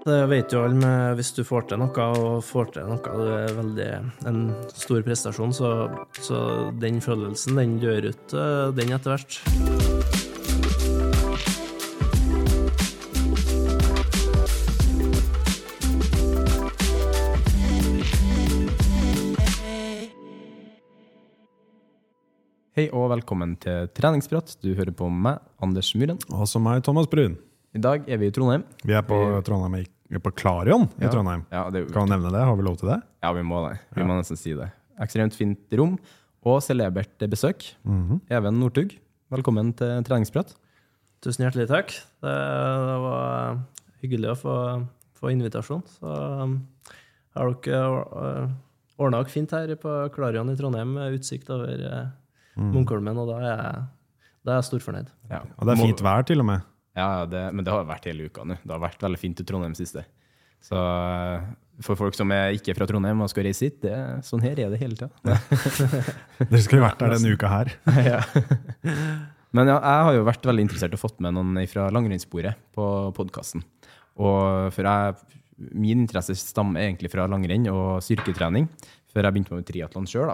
Det vet jo alle men hvis du får til noe, og får til noe det er veldig en stor prestasjon, så, så den følelsen, den dør ut, eh, den etter hvert. Hei og velkommen til treningsprat. Du hører på meg, Anders Myhren. Og så meg, Thomas Brun. I dag er vi i Trondheim. Vi er på, Trondheim, i- vi er på Klarion i Ja. Trondheim. Ja, det Kan vi nevne det? Har vi lov til det? Ja, vi må det. Vi Ja. må nesten si det. Ekstremt fint rom og celebert besøk. Mhm. Even Northug, velkommen til treningsprat. Tusen hjertelig takk. Det, det var hyggelig å få, få invitasjon. Så um, har dere ordna dere fint her på Klarion i Trondheim, med utsikt over mm. Munkholmen, og da er jeg, da er jeg storfornøyd. Ja. Og det er fint vær, til og med. Ja, det, men det har vært hele uka nå. Det har vært veldig fint i Trondheim siste. Så eh, for folk som er ikke fra Trondheim og skal reise hit, det, sånn her er det hele tida. Dere skulle vært der denne uka her. ja. Men ja, jeg har jo vært veldig interessert og fått med noen fra langrennssporet på podkasten. Og for jeg, min interesse stammer egentlig fra langrenn og styrketrening, før jeg begynte med triatlon sjøl.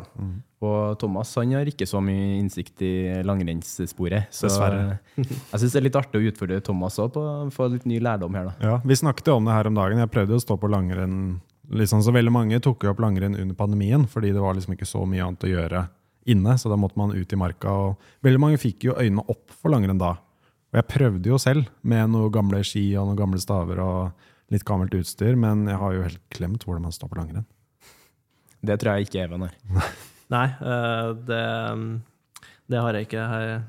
Og Thomas han har ikke så mye innsikt i langrennssporet. Så Dessverre. jeg syns det er litt artig å utfordre Thomas òg på å få litt ny lærdom her. da. Ja, Vi snakket jo om det her om dagen. Jeg prøvde å stå på langrenn. Liksom, så veldig mange tok jo opp langrenn under pandemien, fordi det var liksom ikke så mye annet å gjøre inne. Så da måtte man ut i marka. og Veldig mange fikk jo øynene opp for langrenn da. Og jeg prøvde jo selv med noen gamle ski og noen gamle staver og litt gammelt utstyr, men jeg har jo helt glemt hvordan man står på langrenn. Det tror jeg ikke Even er. Nei, eh, det, det har jeg ikke. Jeg,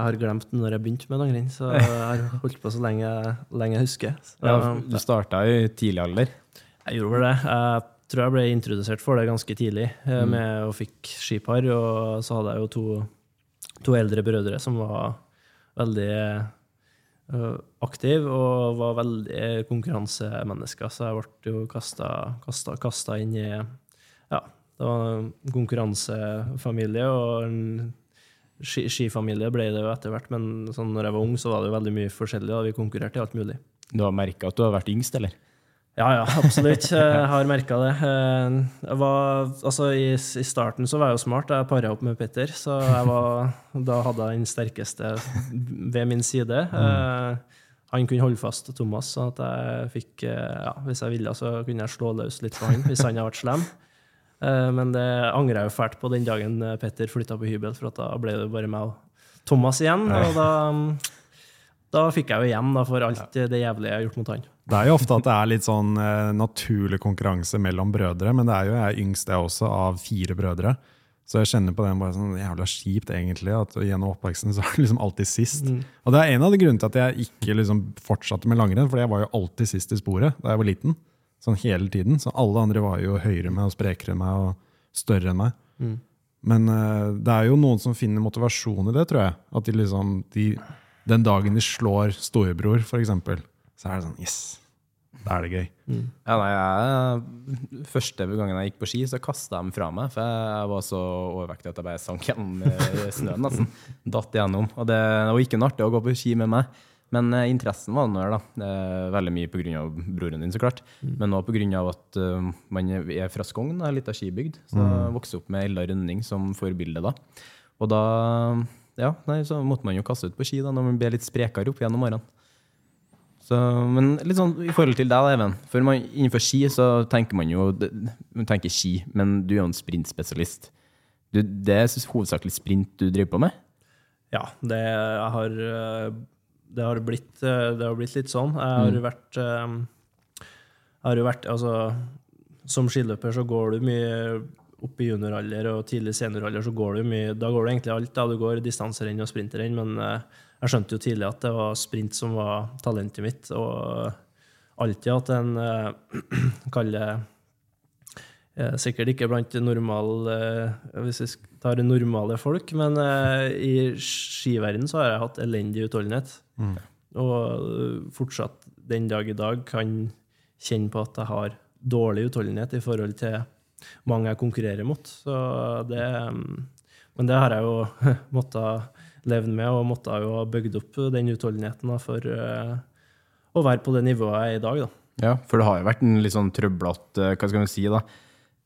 har glemt når jeg begynte med langrenn, så jeg har holdt på så lenge, lenge jeg husker. Så, Ja, du starta i tidlig alder. Jeg gjorde vel det. Jeg tror jeg ble introdusert for det ganske tidlig, eh, Mm. med å fikk skipar. Og så hadde jeg jo to, to eldre brødre som var veldig aktiv og var veldig konkurransemennesker. Så jeg ble jo kasta inn i Ja, det var en konkurransefamilie. og en skifamilie ble det jo etter hvert, men sånn når jeg var ung, så var det jo veldig mye forskjellig. og Vi konkurrerte i alt mulig. Du har merka at du har vært yngst, eller? Ja, ja, absolutt. Jeg har merka det. Eh, var, altså, i, I starten så var jeg jo smart. Jeg para opp med Petter, så jeg var, da hadde jeg den sterkeste ved min side. Mm. Han kunne holde fast Thomas, sånn at jeg fikk eh, ja, Hvis jeg ville, så kunne jeg slå løs litt på han hvis han hadde vært slem. Eh, Men det angrer jeg jo fælt på den dagen Petter flytta på hybel, for at da ble det bare meg og Thomas igjen. Og da, da fikk jeg jo igjen da, for alt det jævlige jeg har gjort mot han. Det er jo ofte at det er litt sånn eh, naturlig konkurranse mellom brødre, men det er jo jeg er yngst jeg også, av fire brødre. Så jeg kjenner på den bare sånn jævla kjipt, egentlig, at gjennom oppveksten så er det liksom alltid sist. Og det er en av de grunnene til at jeg ikke liksom fortsatte med langrenn, for jeg var jo alltid sist i sporet da jeg var liten. Sånn hele tiden. Så alle andre var jo høyere enn meg og sprekere enn meg og større enn meg. Men uh, det er jo noen som finner motivasjon i det, tror jeg. At de liksom de den dagen de slår storebror, for eksempel, så er det sånn Yes! Da er det gøy. Ja, nei, jeg, første gangen jeg gikk på ski, så kasta jeg dem fra meg. For jeg var så overvektig at jeg bare sank gjennom eh, snøen. nesten. Datt igjennom. Og det, det var ikke noe artig å gå på ski med meg. Men eh, interessen var der, da. Eh, veldig mye pga. broren din, så klart. Men òg pga. at uh, man er fra Skogn, ei lita skibygd. Så jeg vokste opp med Ella Rønning som forbilde da. Og da ja, nei, så måtte man jo kaste ut på ski da, når man ble litt sprekere opp gjennom årene. Så, men litt sånn i forhold til deg, Even. For man, innenfor ski så tenker man jo Man tenker ski, men du er jo en sprintspesialist. Du, det er hovedsakelig sprint du driver på med? Ja, det jeg har eh, Det har blitt, eh, det har blitt litt sånn. Jeg har jo vært eh, Jeg har jo vært Altså, som skiløper så går du mye opp i junioralder og tidlig senioralder, så går du mye Da går du egentlig alt. da Du går distanserenn og sprinterrenn, men eh, jeg skjønte jo tidlig at det var sprint som var talentet mitt, og alltid hatt en eh, Sikkert ikke blant normal, eh, hvis vi tar normale folk, men i skiverden så har jeg hatt elendig utholdenhet. Og eh, fortsatt den dag i dag kan kjenne på at jeg har dårlig utholdenhet i forhold til mange jeg konkurrerer mot. Så det, mm, men det har jeg jo måttet leve med, og måtte jo ha bygd opp den utholdenheten for eh, å være på det nivået jeg er i dag. Da. Ja, for det har jo vært en litt sånn trøblete Hva skal man si, da?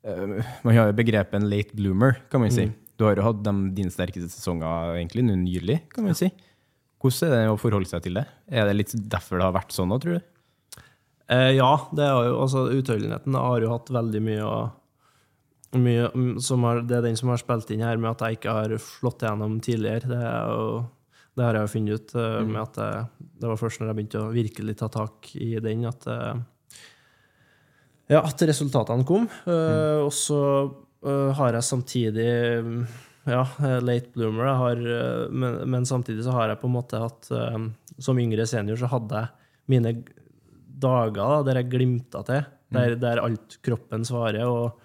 Eh, Man har jo begrepet en late bloomer, kan man si. Du har jo hatt de, dine sterkeste sesonger egentlig nylig, kan man si. Hvordan er det å forholde seg til det? Er det litt derfor det har vært sånn nå, tror du? Eh, ja, det har jo, altså, utholdenheten har jo hatt veldig mye mye, mm, som har, Det er den som har spilt inn her med at jeg ikke har slått igjennom tidligere. Det, er jo, det har jeg jo funnet ut mm. med at det, det var først når jeg begynte å virkelig ta tak i den, at eh, ja, at resultatene kom. Eh, Og så uh, har jeg samtidig mm, ja, eh, late bloomer, har, eh, men, men samtidig så har jeg på en måte hatt eh, Som yngre senior så hadde jeg mine dager da, der jeg glimta til, der, der alt kroppen svarer. og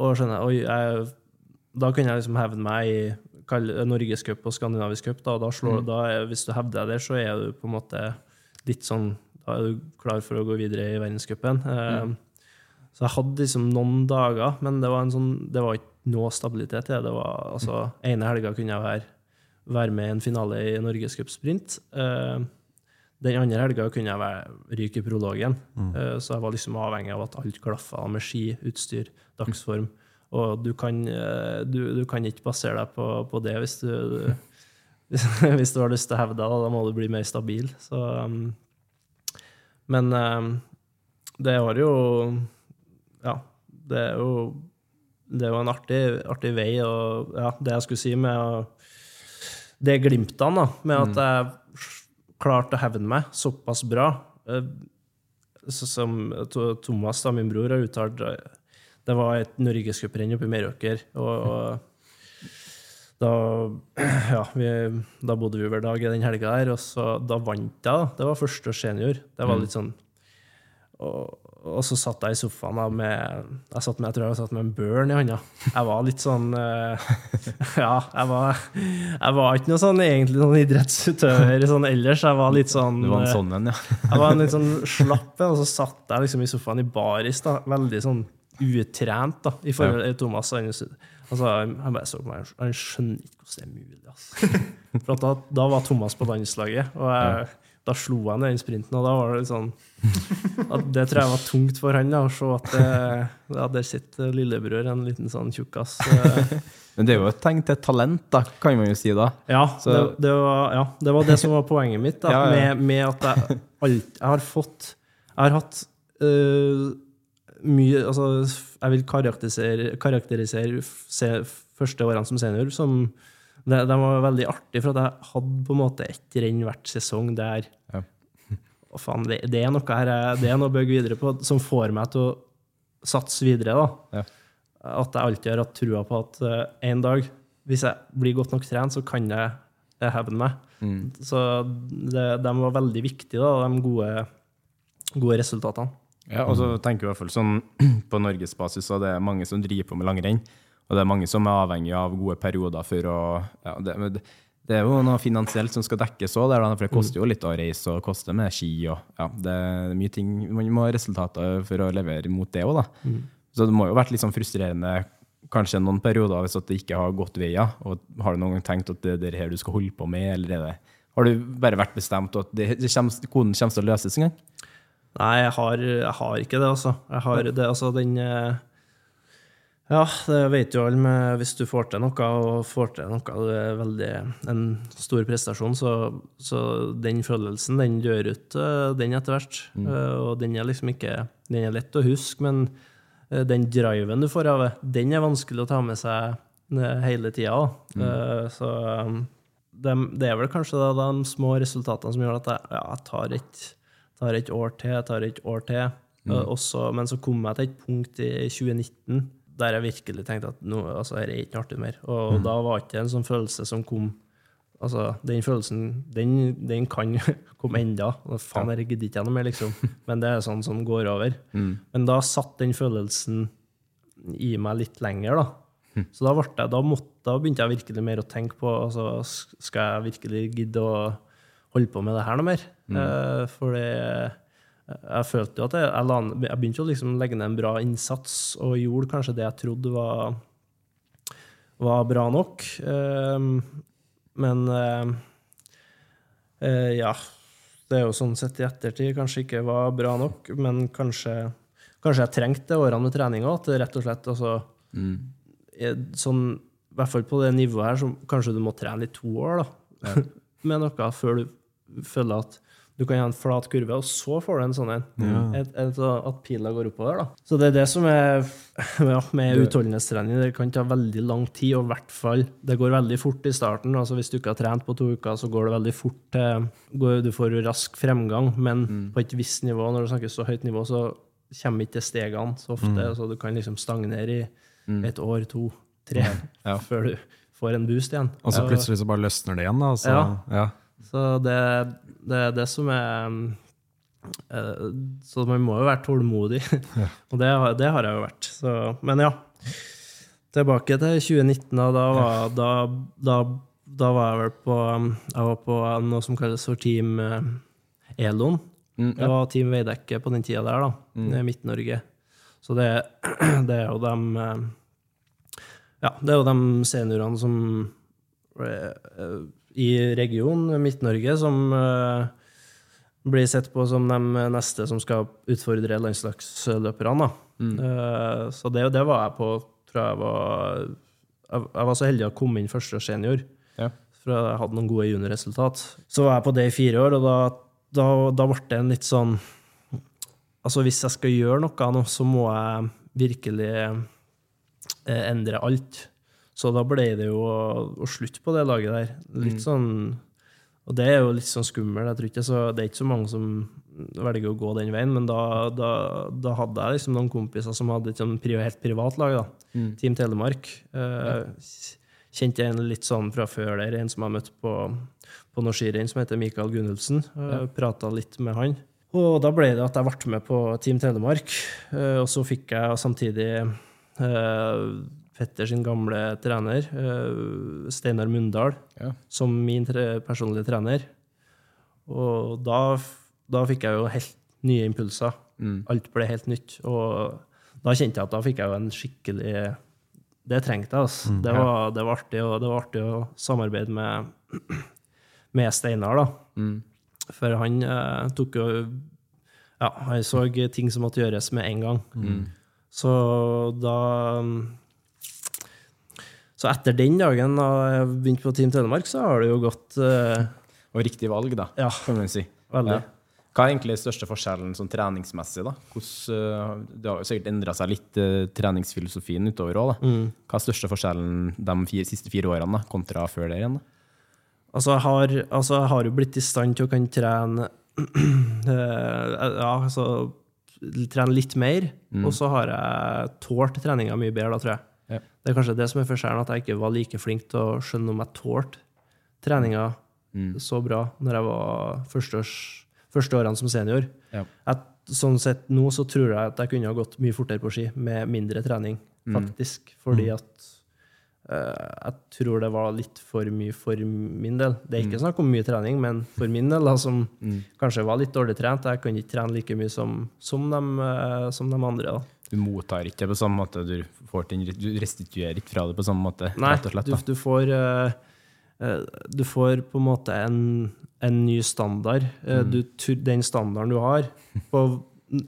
og skjønner, oi, jeg, da kunne jeg liksom hevne meg i norgescup og skandinavisk cup. Da, og da slår, da er, hvis du hevder deg der, så er du på en måte litt sånn Da er du klar for å gå videre i verdenscupen. Mm. Så jeg hadde liksom noen dager, men det var, en sånn, det var ikke noe stabilitet i det. var, altså, ene helga kunne jeg være, være med i en finale i norgescupsprint. Uh, den andre helga kunne jeg være, ryke i prologen, Eh, så jeg var liksom avhengig av at alt klaffa med ski, utstyr, dagsform. Og du kan, eh, du, du kan ikke basere deg på, på det hvis du, hvis, hvis du har lyst til å hevde deg. Da må du bli mer stabil. Så, um, men um, det har jo Ja, det er jo, det er jo en artig, artig vei. Og ja, det jeg skulle si med det glimtene, da, med at jeg klarte å hevne meg såpass bra eh, så Som Thomas, da, min bror, har uttalt Det var et norgescuprenn oppe i Meråker. Og, og da, ja, vi, da bodde vi hver dag i den helga der, og så, da vant jeg. da. Det var første senior. Det var litt sånn og, og så satt jeg i sofaen da, med jeg, satt med, jeg tror jeg satt med en børn i hånda. Jeg var litt sånn uh, Ja, jeg var, jeg var ikke noe sånn egentlig noen idrettsutøver sånn ellers. Jeg var litt sånn Du var en eh, sånn en, ja. jeg var en litt sånn slapp en, og så satt jeg liksom i sofaen i baris, da, veldig sånn utrent da, i forhold til Thomas. Altså, han bare så på meg, han skjønner ikke hvordan det er mulig. Altså. For da, da var Thomas på landslaget, og jeg, da slo han den sprinten, og da var det sånn at Det tror jeg var tungt for han da, å se at det, ja, der sitter lillebror, en liten sånn tjukkas. eh, Men det er jo et tegn til talent, da, kan man jo si da. Ja, Så- det, det, var, ja, det var det som var poenget mitt. Da, ja. Med, med at jeg, alt, jeg har fått Jeg har hatt uh, mye Altså, jeg vil karakterisere, karakterisere se, første årene som senior som det, de var veldig artig, for at jeg hadde på en måte ett renn hvert sesong der Ja. Å, faen, det, det er noe her det er noe å bygge videre på, som får meg til å satse videre. da Ja. at jeg alltid har hatt trua på at uh, en dag, hvis jeg blir godt nok trent, så kan jeg hevne meg. Mm. Så det, de var veldig viktige, da, de gode, gode resultatene. Ja, og så tenker jeg i hvert fall sånn på norgesbasis, så det er mange som driver på med langrenn. Og det er mange som er avhengig av gode perioder for å ja, det, det, er jo noe finansielt som skal dekkes òg, for det koster jo litt å reise og koster med ski. og ja, Det er mye ting, Man må ha resultater for å levere mot det òg, da. Så det må jo ha vært litt sånn frustrerende kanskje noen perioder hvis at det ikke har gått veier. og Har du noen gang tenkt at det er det her du skal holde på med, eller er det har du bare vært bestemt at det, det kommer, koden kommer til å løses en gang? Nei, jeg har, jeg har ikke det, altså. Jeg har det, altså den eh, Ja, det vet jo alle Hvis du får til noe, og får til noe det er veldig en stor prestasjon, så, så den følelsen, den dør ut, eh, den etter hvert. Mm. Eh, Og den er liksom ikke Den er lett å huske, men eh, den driven du får av det, den er vanskelig å ta med seg hele tida. Mm. Så um, det, det er vel kanskje da, de små resultatene som gjør at jeg, ja, jeg tar, et, tar et år til, jeg tar et år til. Mm. Også, men så kom jeg til et punkt i 2019 der jeg virkelig tenkte at nå, altså, dette er ikke artig mer. Og Mm. da var det ikke en sånn følelse som kom Altså, den følelsen, den, den kan komme enda. Og Faen, jeg gidder ikke noe mer, liksom. Men det er sånn som går over. Mm. Men da satt den følelsen i meg litt lenger, da. Så da, jeg, da, måtte, da begynte jeg virkelig mer å tenke på altså, Skal jeg virkelig gidde å holde på med det her noe mer? Eh, for det, jeg følte jo at jeg, jeg, jeg begynte å liksom å legge ned en bra innsats, og gjorde kanskje det jeg trodde var, var bra nok. Eh, men eh, eh, ja Det er jo sånn sett i ettertid kanskje ikke var bra nok, men kanskje, kanskje jeg trengte årene med trening òg. At det rett og slett altså, er sånn, I hvert fall på det nivået her, så kanskje du må trene i to år da, med noe før du føler at du kan ha en flat kurve, og så får du en sånn en. Et, et, at pila går oppover. da. Så det er det som er ja, med utholdenhetstrening. Det kan ta veldig lang tid, og i hvert fall Det går veldig fort i starten. altså Hvis du ikke har trent på to uker, så går det veldig fort til Du får rask fremgang, men på et visst nivå, når du snakker så høyt nivå, så kommer ikke stegene så ofte. så du kan liksom stagnere i et år, to, tre, Ja. før du får en boost igjen. Og så plutselig så bare løsner det igjen. Da, så, Ja. ja. Så det, det er det som er um, eh, Så man må jo være tålmodig. Og det, det har jeg jo vært. Så, men ja. Tilbake til 2019. Da, da, var, da, da, da var jeg vel på um, Jeg var på noe som kalles for Team eh, Elon. Mm, Det var Team Veidekke på den tida der, da. i Midt-Norge. Så det, det er jo dem eh, Ja, det er jo de seniorene som i regionen Midt-Norge som eh, blir sett på som de neste som skal utfordre landslagsløperne. Mm. Eh, så det, det var jeg på fra jeg var Jeg, jeg var så heldig å komme inn første senior. Ja. For jeg hadde noen gode juniorresultat. Så var jeg på det i fire år, og da, da, da ble det en litt sånn Altså, hvis jeg skal gjøre noe nå, så må jeg virkelig eh, endre alt. Så da ble det jo å, slutte på det laget der. Litt sånn Og det er jo litt sånn skummelt. Jeg tror ikke så, Det er ikke så mange som velger å gå den veien, men da, da, da hadde jeg liksom noen kompiser som hadde et sånn helt privat lag, da. Team Telemark. Eh, Kjente en litt sånn fra før der, en som jeg møtte på, på noe skirenn, som heter Mikael Gunnulfsen. Ja. Prata litt med han. Og da ble det at jeg ble med på Team Telemark, eh, og så fikk jeg samtidig eh, Petter sin gamle trener, eh, Steinar Mundal, Ja. som min personlige trener. Og da, da fikk jeg jo helt nye impulser. Alt ble helt nytt. Og da kjente jeg at da fikk jeg jo en skikkelig Det trengte jeg, altså. det, var, det, var artig, det var artig å samarbeide med, med Steinar, da. For han eh, tok jo Ja, han så ting som måtte gjøres med en gang. Så da Så etter den dagen da jeg begynte på Team Telemark, så har det jo gått uh, Og riktig valg, da, Ja. kan man si. veldig. Ja. Hva er egentlig den største forskjellen sånn treningsmessig? da? Hvordan, eh, det har jo sikkert endra seg litt, eh, treningsfilosofien utover òg. Mm. Hva er største forskjellen de fire, siste fire årene da, kontra før det igjen? da? Altså, jeg har, altså, jeg har jo blitt i stand til å kan trene Ja, altså Trene litt mer. Og så har jeg tålt treninga mye bedre, da, tror jeg. Ja. Det er kanskje det som er forskjellen, at jeg ikke var like flink til å skjønne om jeg tålte treninga så bra når jeg var førsteårs, første årene som senior. Ja. At, sånn sett nå så tror jeg at jeg kunne ha gått mye fortere på ski med mindre trening, faktisk. Fordi at eh, jeg tror det var litt for mye for min del. Det er ikke Mm. snakk om mye trening, men for min del, da, som kanskje var litt dårlig trent, jeg kunne ikke trene like mye som, som, de, eh, som de andre. da. Du mottar ikke på samme måte, du, får til, du restituerer ikke fra det på samme måte, Nei, slett. du, du, får, eh, du får på en måte en, en ny standard. Eh, Mm. Du, den standarden du har på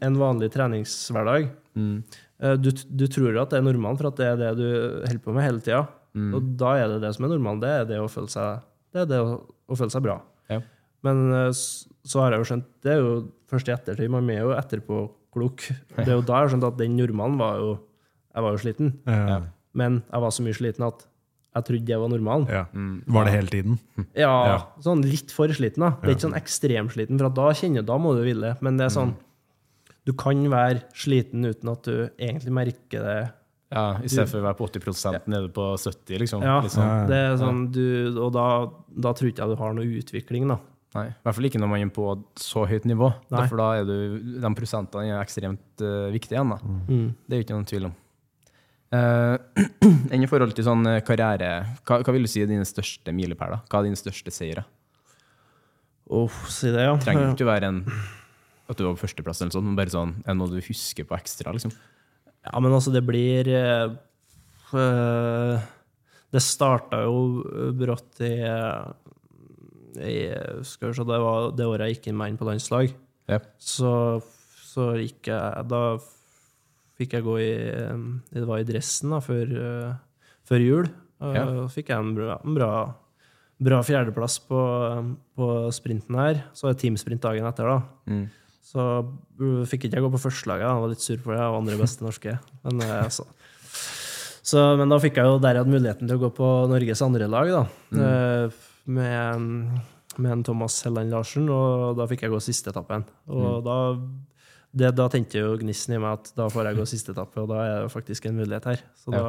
en vanlig treningshverdag, Mm. eh, du, du tror at det er normalt, for at det er det du holder på med hele tida. Mm. Og da er det det som er normalt. Det er det å føle seg, det det å, å føle seg bra. Ja. Men eh, så har jeg jo skjønt Det er jo først i ettertid. Man er jo etterpåklok. Det er jo da jeg har skjønt at den normalen var jo Jeg var jo sliten. Ja. Men jeg var så mye sliten at jeg trodde det var normalen. Ja. Var det hele tiden? Ja, Ja. sånn litt for sliten. da. Det er ikke sånn ekstremsliten, for at da kjenner du, da må du hvile. Men det er sånn Du kan være sliten uten at du egentlig merker det. Ja, I stedet for å være på 80% nede på 70 liksom. Ja, sånn. det er sånn du, Og da, da tror ikke jeg du har noe utvikling, da. Nei, I hvert fall ikke når man er på så høyt nivå. Nei. For da er du, de prosentene er ekstremt uh, viktige igjen. Da. Mm. Det er jo ikke noen tvil om. Uh, enn i forhold til sånn eh, karriere, hva, hva vil du si er dine største milepæler? Hva er dine største seire? Oh, si det, ja. Trenger ikke være en at du var på førsteplass, eller sånt, men bare sånn, er noe du husker på ekstra? liksom? Ja, men altså, det blir eh, eh, Det starta jo brått i, i Skal vi se, det var det året jeg gikk inn med inn på landslag. Ja. Så, så gikk jeg Da fikk jeg gå i Det var i dressen da, før, eh, før jul. Og Ja. fikk jeg en bra, en bra, bra fjerdeplass på, på sprinten her. Så var det teamsprint dagen etter, da. Mm. Så uh, fikk ikke jeg gå på førstelaget. Jeg var litt sur for det. Jeg var andre beste norske. Men, altså. så. Så, men da fikk jeg jo der jeg hadde muligheten til å gå på Norges andre lag, da. Eh, Med, med en Thomas Helland Larsen, og da fikk jeg gå siste etappen. Og da, det, da tenkte jo gnisten i meg at da får jeg gå siste etappe, og da er det faktisk en mulighet her. Så da,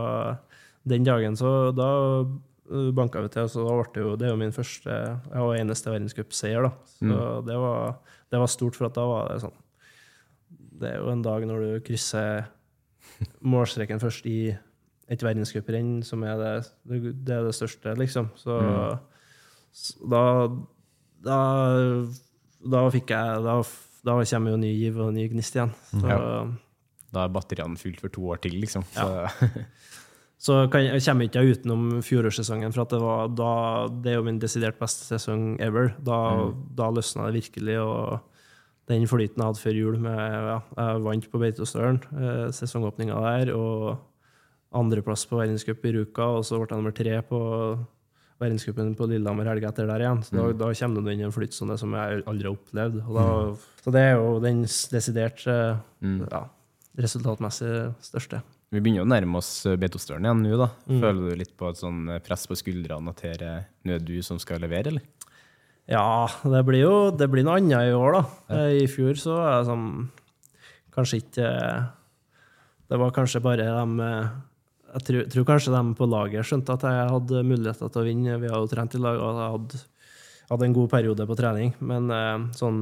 den dagen så da uh, banka vi til, så da ble det jo Det er jo min første og eneste verdenscupseier, da. Så det, var, det var stort, for at da var det sånn Det er jo en dag når du krysser målstreken først i et verdenscuprenn, som er det, det er det største, liksom. Så, så da, da Da fikk jeg Da, da kommer jo ny giv og ny gnist igjen. Så, Ja. Da er batteriene fylt for to år til, liksom. Så, så kan, jeg kommer ikke utenom fjorårssesongen, for det, var, da, det er jo min desidert beste sesong ever. Da, da løsna det virkelig. og den flyten jeg hadde før jul med ja, Jeg vant på Beitostølen, eh, sesongåpninga der, og andreplass på verdenscup i Ruka, og så ble jeg nummer tre på verdenscupen på Lillehammer helga etter der igjen. Så da, da kommer du inn i en flytsone som jeg aldri har opplevd. Da, Så det er jo den desidert mm. ja, resultatmessig største. vi begynner å nærme oss Beitostølen igjen nå, da. Mm. Føler du litt på et sånn press på skuldrene at her er- det du som skal levere, eller? Ja, det blir jo det blir noe annet i år, da. Ja. I fjor så er det sånn Kanskje ikke Det var kanskje bare eh, Jeg tror, tror kanskje de på laget skjønte at jeg hadde muligheter til å vinne. Vi har jo trent i lag, og jeg hadde, hadde en god periode på trening. Men eh, sånn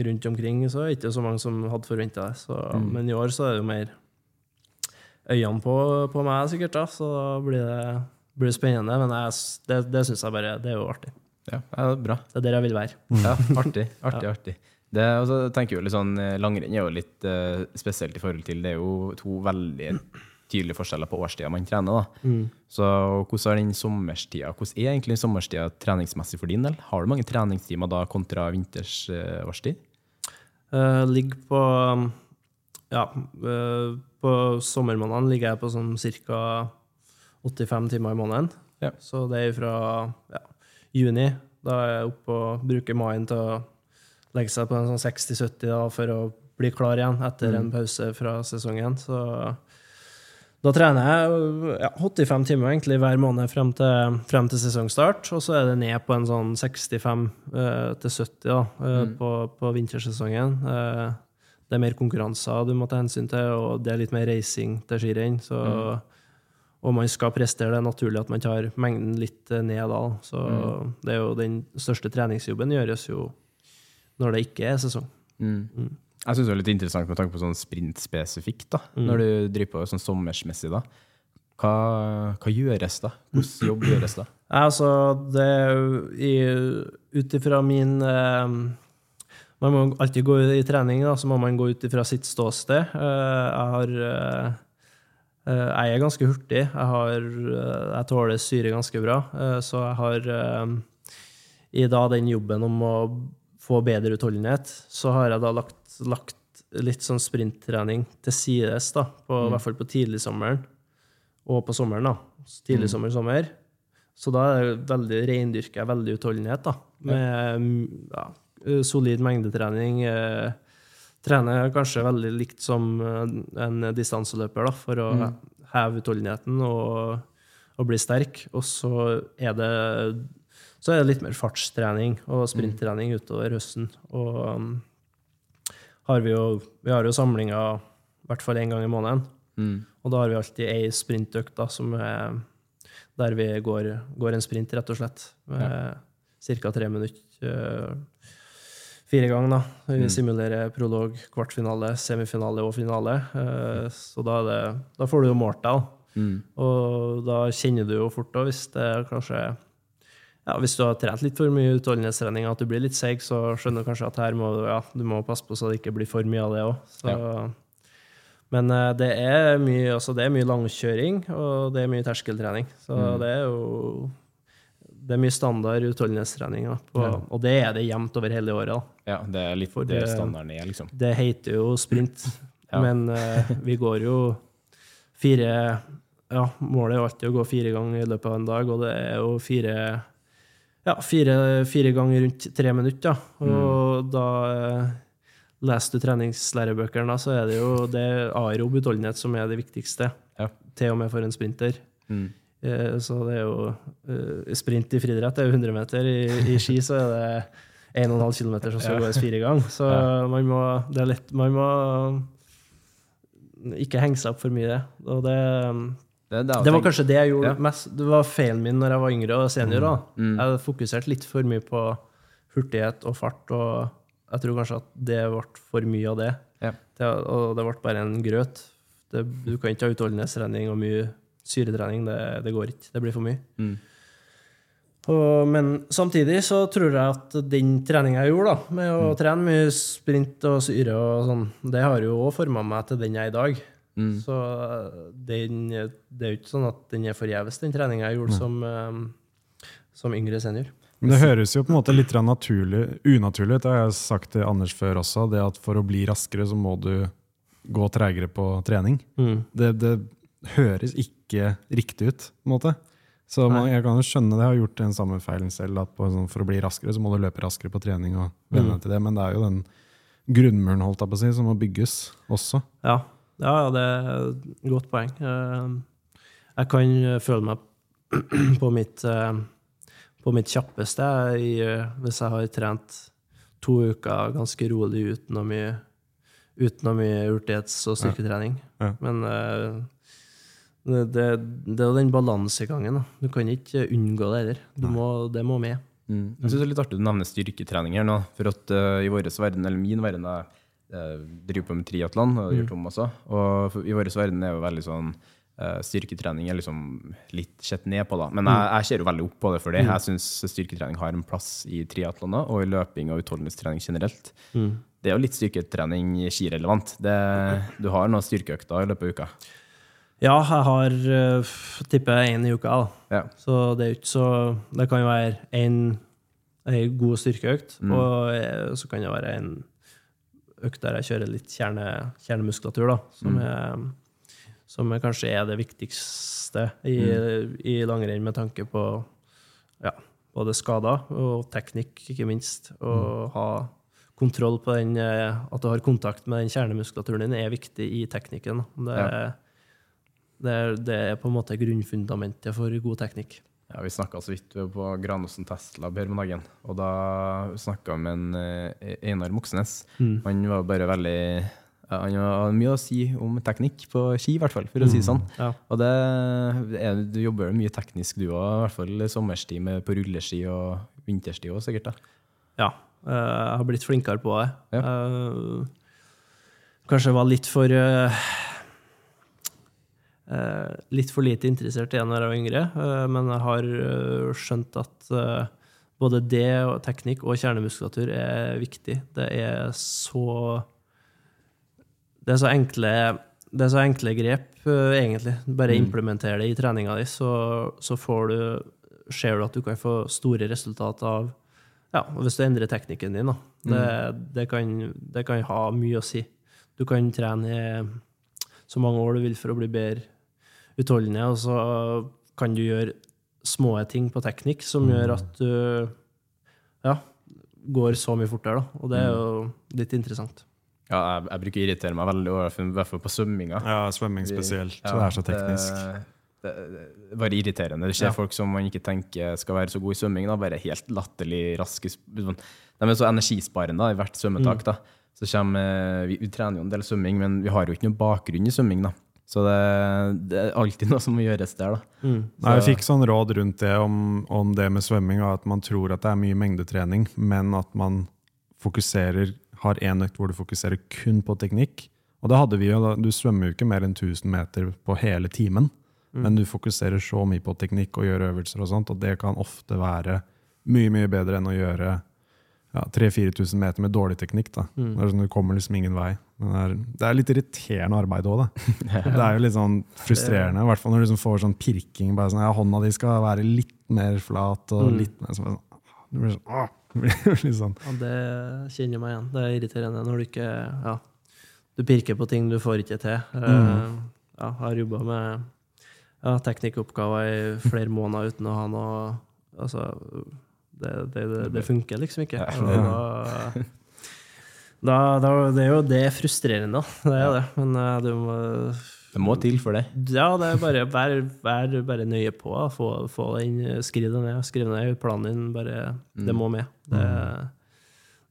rundt omkring så er det ikke så mange som hadde forventa det. Så, Men i år så er det jo mer øynene på, på meg, sikkert. da, Så da blir det, blir spennende. Men jeg, det, det syns jeg bare Det er jo artig. Ja, det er bra. Det er der jeg vil være. Ja, artig, artig, artig. Det, og så tenker jeg jo litt sånn, eh, Langrenn er jo litt uh, spesielt i forhold til Det er jo to veldig tydelige forskjeller på årstida man trener. da. Så hvordan er den sommerstida? Hvordan er egentlig sommerstida treningsmessig for din del? Har du mange treningstimer da kontra vinters uh, årstid? Uh, ligger på Ja, uh, på sommermånedene ligger jeg på sånn ca. 85 timer i måneden. Ja. Så det er fra ja, juni. Da er jeg oppe og bruker maien til å legge seg på en sånn 60-70 da, for å bli klar igjen etter en pause fra sesongen. Så da trener jeg ja, 85 timer egentlig hver måned frem til, frem til sesongstart, og så er det ned på en sånn 65 eh, til 70 da, mm. på, på vintersesongen. Eh, det er mer konkurranser du må ta hensyn til, og det er litt mer racing til skirenn. Mm. Og man skal prestere. Det er naturlig at man tar mengden litt eh, ned da. Så det er jo den største treningsjobben gjøres jo når det ikke er sesong. Jeg syns det er litt interessant med tanke på sånn sprintspesifikt, da, når du driver på sånn sommersmessig. da. Hva, hva gjøres da? Hvordan jobb gjøres da? Altså, det ut ifra min eh, Man må alltid gå i trening, da, så må man gå ut ifra sitt ståsted. Eh, jeg har eh, eh, Jeg er ganske hurtig. Jeg, har, jeg tåler syre ganske bra. så jeg har eh, I da den jobben om å få bedre utholdenhet, så har jeg da lagt, lagt litt sånn sprinttrening til sides, da, på, i hvert fall på tidligsommeren og på sommeren. da. Tidlig sommer, sommer. Så da er det veldig reindyrker jeg veldig utholdenhet, da. Med mm, ja, solid mengdetrening. Eh, trener kanskje veldig likt som eh, en distanseløper, da, for å heve utholdenheten og, og bli sterk. Og så er det så er det litt mer fartstrening og sprinttrening utover høsten. Og um, har vi, jo, vi har jo samlinger i hvert fall én gang i måneden. Og da har vi alltid ei sprintøkt da, som er der vi går, går en sprint, rett og slett. Med ca. tre minutter. eh, Fire ganger, da. Vi simulerer prolog, kvartfinale, semifinale og finale. Eh, Så da, er det, da får du jo målt deg, da. Og da kjenner du jo fort da, hvis det kanskje ja, Hvis du har trent litt for mye utholdenhetstrening, at du blir litt seig, så skjønner du kanskje at her må du, ja, du må passe på så det ikke blir for mye av det òg. Men eh, det er mye, altså det er mye langkjøring, og det er mye terskeltrening. Så det er jo det er mye standard utholdenhetstrening. Ja. Og det er det jevnt over hele året. Da. Ja, det er litt For det det- standarden er, liksom. Det heter jo sprint, Ja. men uh, vi går jo fire Ja, målet er jo alltid å gå fire ganger i løpet av en dag, og det er jo fire ja, fire, fire ganger rundt tre minutter. Ja. Og da eh, leser du treningslærebøkene, så er det jo det er aerob utholdenhet som er det viktigste. Ja. Til og med for en sprinter. Mm. Eh, Så det er jo eh, Sprint i friidrett er jo 100 meter. I, i ski så er det 1,5 km som skal gås fire ganger. Så man må Det er lett Man må ikke henge seg opp for mye i det. Og det Det, det, det var kanskje det jeg gjorde Ja. mest Det var feilen min når jeg var yngre og senior. da. Jeg fokuserte litt for mye på hurtighet og fart, og jeg tror kanskje at det ble for mye av det. Ja. det og det ble bare en grøt. Du kan ikke ha utholdenhetstrening og mye syretrening. Det, det går ikke. Det blir for mye. Mm. Og, men samtidig så tror jeg at den treninga jeg gjorde, da, med å trene mye sprint og syre og sånn, det har jo òg forma meg til den jeg er i dag. Mm. Så den, det er jo ikke sånn at den er forgjeves, den treninga jeg gjorde som, eh, som yngre senior. Men det høres jo på en måte litt naturlig, unaturlig ut. Det har jeg sagt til Anders før også. Det at for å bli raskere, så må du gå tregere på trening. Det, det høres ikke riktig ut, på en måte. Så man, jeg kan jo skjønne det. Jeg har gjort den samme feilen selv. at på, sånn, For å bli raskere, så må du løpe raskere på trening og vende mm. til det. Men det er jo den grunnmuren holdt jeg på å si, som må bygges også. Ja, ja ja, det er et godt poeng. Eh, Jeg kan føle meg på mitt, eh, på mitt kjappeste eh, hvis jeg har trent to uker ganske rolig uten noe mye, uten noe mye hurtighets- og styrketrening. Ja. Men eh, det, det, det er den balansegangen. Du kan ikke unngå det heller. Du må, det må med. Mm. Jeg synes det er litt artig du nevner styrketrening her nå. For at uh, i vår verden, eller min verden, eh, driver på med triatlon, og det gjør Tom også. Og i vår verden er jo veldig sånn eh, Styrketrening er liksom litt sett ned på, da. Men jeg, jeg ser jo veldig opp på det for det. Jeg syns styrketrening har en plass i triatloner og i løping og utholdenhetstrening generelt. Det er jo litt styrketrening skirelevant. Det, du har noen styrkeøkter i løpet av uka. Ja, jeg har uh, tipper én i uka. da. Ja. Så det er ikke så Det kan jo være en, en god styrkeøkt, og eh, så kan det være en økt der jeg kjører litt kjerne, kjernemuskulatur, da, som, er, som er kanskje er det viktigste i, i langrenn med tanke på ja, både skader og teknikk, ikke minst. Å ha kontroll på den eh, At du har kontakt med den kjernemuskulaturen din, er viktig i teknikken. Det, Ja. det, det er på en måte grunnfundamentet for god teknikk. Ja, Vi snakka så vidt på Granåsen Testlab her om dagen. Og da snakka vi med en eh, Einar Moxnes. Han var bare veldig Han har mye å si om teknikk på ski, i hvert fall, for å si det sånn. Ja. Og det er, du jobber mye teknisk du òg, i hvert fall sommerstid med, på rulleski og vinterstid òg, sikkert. da. Ja, eh, jeg har blitt flinkere på det. Ja. Eh, kanskje var litt for litt for lite interessert i når jeg var yngre, eh, men jeg har eh, skjønt at eh, både det og teknikk og kjernemuskulatur er viktig. Det er så Det er så enkle, det er så enkle grep, eh, egentlig. Bare implementer det i treninga di, så, så får du ser du at du kan få store resultater av ja, hvis du endrer teknikken din. Da. Det, det, kan, det kan ha mye å si. Du kan trene i så mange år du vil for å bli bedre utholdende, og så kan du gjøre små ting på teknikk som gjør at du ja, går så mye fortere. Da. Og det er jo litt interessant. Ja, jeg, jeg bruker å irritere meg veldig over, i hvert fall på svømminga. Ja, svømming spesielt. Ja, det er så teknisk. Det, det, det bare irriterende. Det skjer Ja. folk som man ikke tenker skal være så gode i svømming, da, bare helt latterlig raske. De er så energisparende da, i hvert svømmetak. da. Så kommer, eh, vi, vi trener jo en del svømming, men vi har jo ikke noen bakgrunn i svømming. da. Så det, det er alltid noe som må gjøres der. da. Nei, jeg fikk sånn råd rundt det om, om det med svømming, at man tror at det er mye mengdetrening, men at man fokuserer, har én økt hvor du fokuserer kun på teknikk. Og det hadde vi jo. Du svømmer jo ikke mer enn 1000 meter på hele timen, men du fokuserer så mye på teknikk og gjør øvelser og sånt, og det kan ofte være mye, mye bedre enn å gjøre ja, 3000-4000 meter med dårlig teknikk. da. Det er sånn, Du kommer liksom ingen vei. Men det er, det er litt irriterende arbeid òg, da. Det er jo litt sånn frustrerende, i hvert fall når du liksom får sånn pirking. bare sånn, ja, Hånda di skal være litt mer flat og litt mer sånn, det blir sånn, åh, det blir litt sånn. Ja, det kjenner jeg meg igjen. Det er irriterende når du ikke ja, Du pirker på ting du får ikke til. Eh, Ja, jeg har jobba med ja, teknikkoppgaver i flere måneder uten å ha noe Altså, det, det, det, funker liksom ikke. Da, da, da, det er jo det er frustrerende. Det er det. Men eh, du må Det må til for det. ja, det er bare vær, vær bare nøye på. Få, få den, skriv det ned. Skriv ned planen din. Bare, Det må med. Det,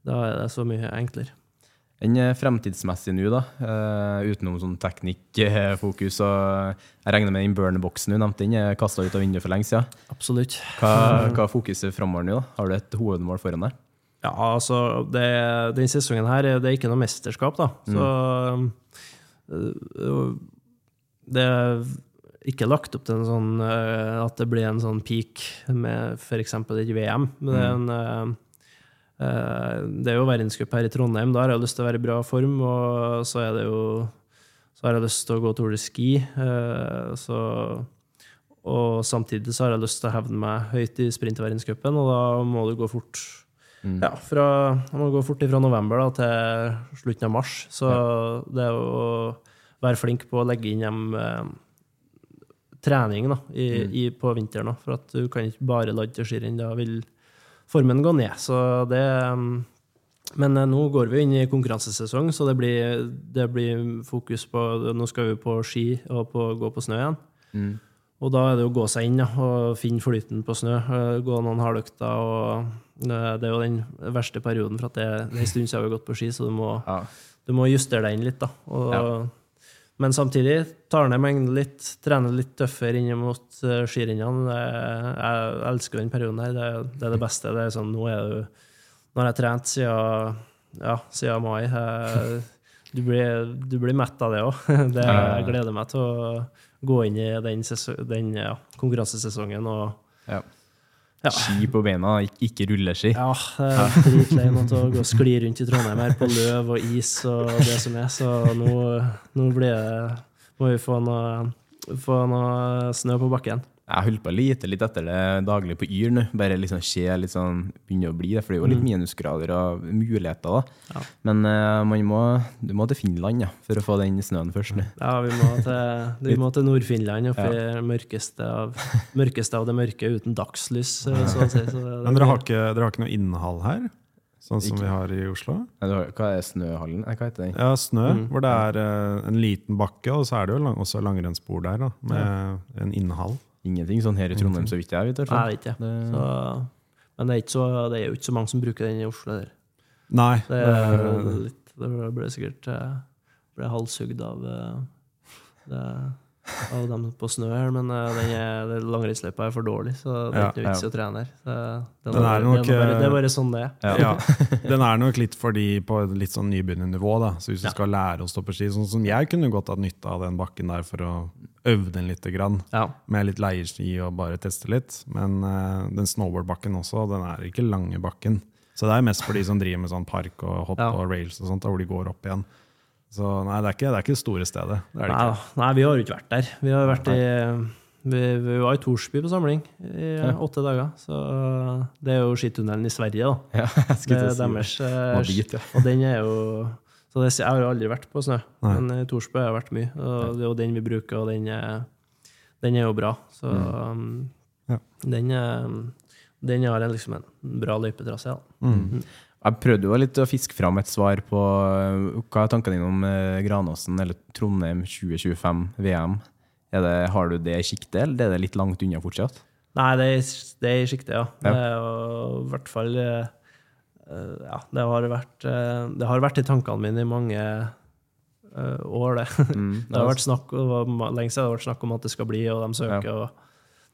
Da er det så mye enklere. Enn eh, fremtidsmessig nå, da, Uh, utenom sånn teknikkfokus og Jeg regner med den burner-boksen du nevnte, den er kasta ut av vinduet for lenge siden. Absolutt. Hva, hva er fokuset framover nå? da? Har du et hovedmål foran deg? Ja, altså, det, denne sesongen her er det er ikke noe mesterskap, da. Så øh, Det er ikke lagt opp til en sånn at det blir en sånn peak med f.eks. et VM. Men det er en det er jo verdenscup her i Trondheim. Da har jeg lyst til å være i bra form, og så er det jo så har jeg lyst til å gå Tour de Ski. øh, så, og samtidig så har jeg lyst til å hevne meg høyt i sprintverdenscupen, og da må du gå fort. Ja, fra, jeg må gå fort fra november da, til slutten av mars. Så det er å være flink på å legge inn hjem eh, trening da, i, i, på vinteren. Da, for at du kan ikke bare ladde til skirenn. Da vil formen gå ned. Så det mm, Men eh, nå går vi inn i konkurransesesong, så det blir, det blir fokus på Nå skal vi på ski og på, gå på snø igjen. Og da er det å gå seg inn ja, og finne flyten på snø. eh, Gå noen hardøkter. og eh, Det er jo den verste perioden, for at det, det er en stund siden vi har gått på ski, så du må, Ja. du må justere deg inn litt. da. Og, Ja. Men samtidig tar ned mengden litt, trener litt tøffere inn mot uh, skirennene. Jeg elsker den perioden her. Det, det er det beste. Det er sånn, nå er du Nå har jeg trent siden, ja, siden mai. Jeg, du, blir, du blir mett av det òg. Jeg gleder meg til å gå inn i den, sesong, den ja, konkurransesesongen og Ja. Ja. Ski på beina, ikke- rulleski. ja, jeg er dritlei av å gå og skli rundt i Trondheim her på løv og is og det som er, så nå, nå blir det Må vi få noe, få noe snø på bakken. Jeg holder på å lete litt etter det daglig på Yr nå. Bare liksom se litt sånn, begynne å bli det, for det er jo litt minusgrader og muligheter. da. Ja. Men uh, man må, du må til Finland ja, for å få den snøen først. nå. Ja, vi må til, vi må til Nord-Finland, oppi det mørkeste av, mørkeste av det mørke, uten dagslys, så å si. Så det, Men dere har ikke, dere har ikke noe innhold her? Sånn som vi har i Oslo? Nei, har- Hva er Snøhallen? Hva heter den? Ja, snø, Mm. hvor det er eh, en liten bakke, og så er det jo lang, også langrennsspor der, da, med en innhall. Ingenting sånn her i Trondheim, så vidt jeg vet. Nei, jeg det er ikke det. Så, men det er, ikke så, det er jo ikke så mange som bruker den i Oslo. Der. Nei. Det, er det- litt, det ble sikkert eh, ble halshugd av, eh, det, av dem på snø her, men uh, den langrennsløypa er for dårlig, så det er ikke noe vits i å trene her. Så Det, Den er, bare- nok, det, er bare, det er bare sånn det er. Ja. Den er nok litt for de på et litt sånn nybegynnernivå. da. Så hvis du skal lære å stå på ski Sånn som jeg kunne godt hatt nytte av den bakken der for å øve den litt, grann, Ja. med litt leierski og bare teste litt. Men uh, den snowboardbakken også, den er ikke lange bakken. Så det er mest for de som driver med sånn park og hopp Ja. og rails og sånt, da, hvor de går opp igjen. Så nei, det er ikke det, er ikke store stedet. Det det Nei, nei, vi har jo ikke vært der. Vi har vært i vi, vi var i Torsby på samling i Ja. åtte dager. Så det er jo skitunnelen i Sverige, da. Ja, Det er si deres eh, dit, ja. Og den er jo Så det, jeg har jo aldri vært på snø, Nei. men i Torsby har jeg vært mye. Og det er jo den vi bruker, og den er, den er jo bra. Så um, Ja. den, er, den har liksom en bra løypetrasse. Ja. Mm. Jeg prøvde jo litt å fiske fram et svar på uh, hva er tankene dine om uh, Granåsen eller Trondheim 2025 VM. Det, har du det i sikte, eller er det litt langt unna fortsatt? Nei, det er, det er i sikte, ja. Ja. Det er jo i hvert fall eh, eh, Ja, det har vært, eh, det har vært i tankene mine i mange eh, år, det. Mm, Det har vært snakk, det var lenge siden det har vært snakk om at det skal bli, og de søker. og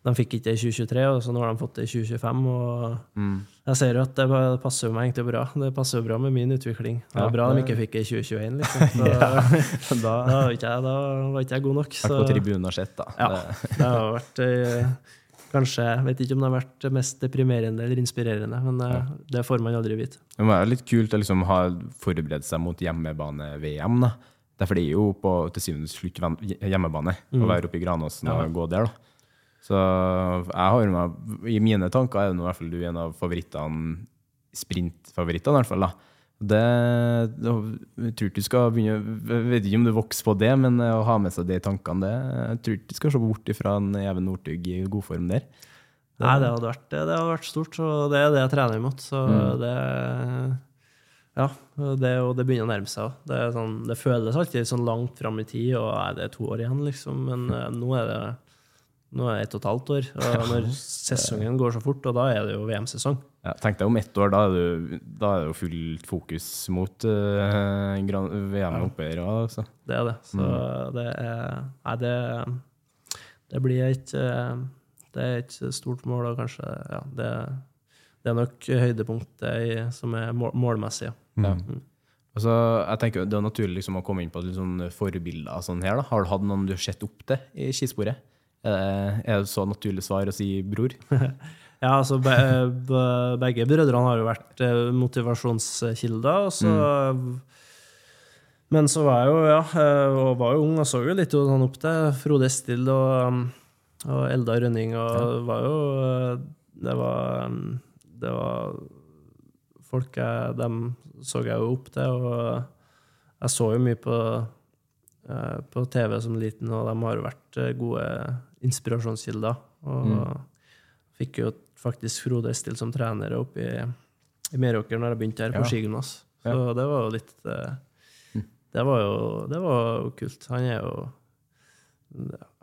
De fikk ikke det i 2023, og så nå har de fått det i 2025. og Mm. Jeg ser jo at det passer meg egentlig bra. Det passer jo bra med min utvikling. Det Ja, bra bra de ikke fikk det i 2021, liksom. Så, da, var ikke jeg, da var ikke jeg god nok. Vært Så, på tribunen og sett, da. ja, Det- det har vært eh, Kanskje, jeg vet ikke om det har vært mest deprimerende eller inspirerende, men eh, det får man aldri vite. Det være litt kult å liksom ha forberedt seg mot hjemmebane-VM. da. Derfor det er jo på til syvende og slutt hjemmebane, hjemmebane å være oppe i Granåsen og gå der. da. Så jeg har meg, I mine tanker er det i hvert fall du en av favorittene, sprintfavorittene i hvert fall. da. Det, det, jeg tror ikke du skal begynne, jeg vet ikke om du vokser på det, men å ha med seg det i tankene, det, jeg tror ikke du skal se bort ifra en Even Northug i god form der. Nei, det hadde vært, det hadde vært stort, og det er det jeg trener imot. Så Mm. det Ja, det, og det begynner å nærme seg. også. Det, er sånn, det føles alltid sånn langt fram i tid, og er det er to år igjen, liksom. Men mm. nå er det nå er det ett og et halvt år. Og når sesongen går så fort, og da er det jo VM-sesong. Ja, tenk deg om ett år, da er, det, da er det jo fullt fokus mot uh, VM oppe her. Altså. Det er det. Så det er Nei, det, det blir et eh, Det er et stort mål, og kanskje Ja, det, det er nok høydepunktet som er mål, målmessig. Ja. Mm. Og så, jeg tenker Det er naturlig liksom, å komme inn på litt sånn forbilder. Sånn her, da. Har du hatt noen du har sett opp til i skisporet? Er det, så naturlig svar å si bror? Ja, altså be, be, Begge brødrene har jo vært eh, motivasjonskilder. Og så, Men så var jeg jo ja, eh, og var jo ung og så jo litt sånn opp til Frode Estil og, og Elda Rønning. Og det var jo eh, Det var, det var folk jeg, Dem så jeg jo opp til, og jeg så jo mye på, eh, på TV som liten, og de har jo vært eh, gode inspirasjonskilder. Og fikk jo faktisk Frode Estil som trener oppe i, i Meråker når jeg begynte her på Ja. skigymnas. Så det var jo litt eh, det, var jo, det var jo kult. Han er jo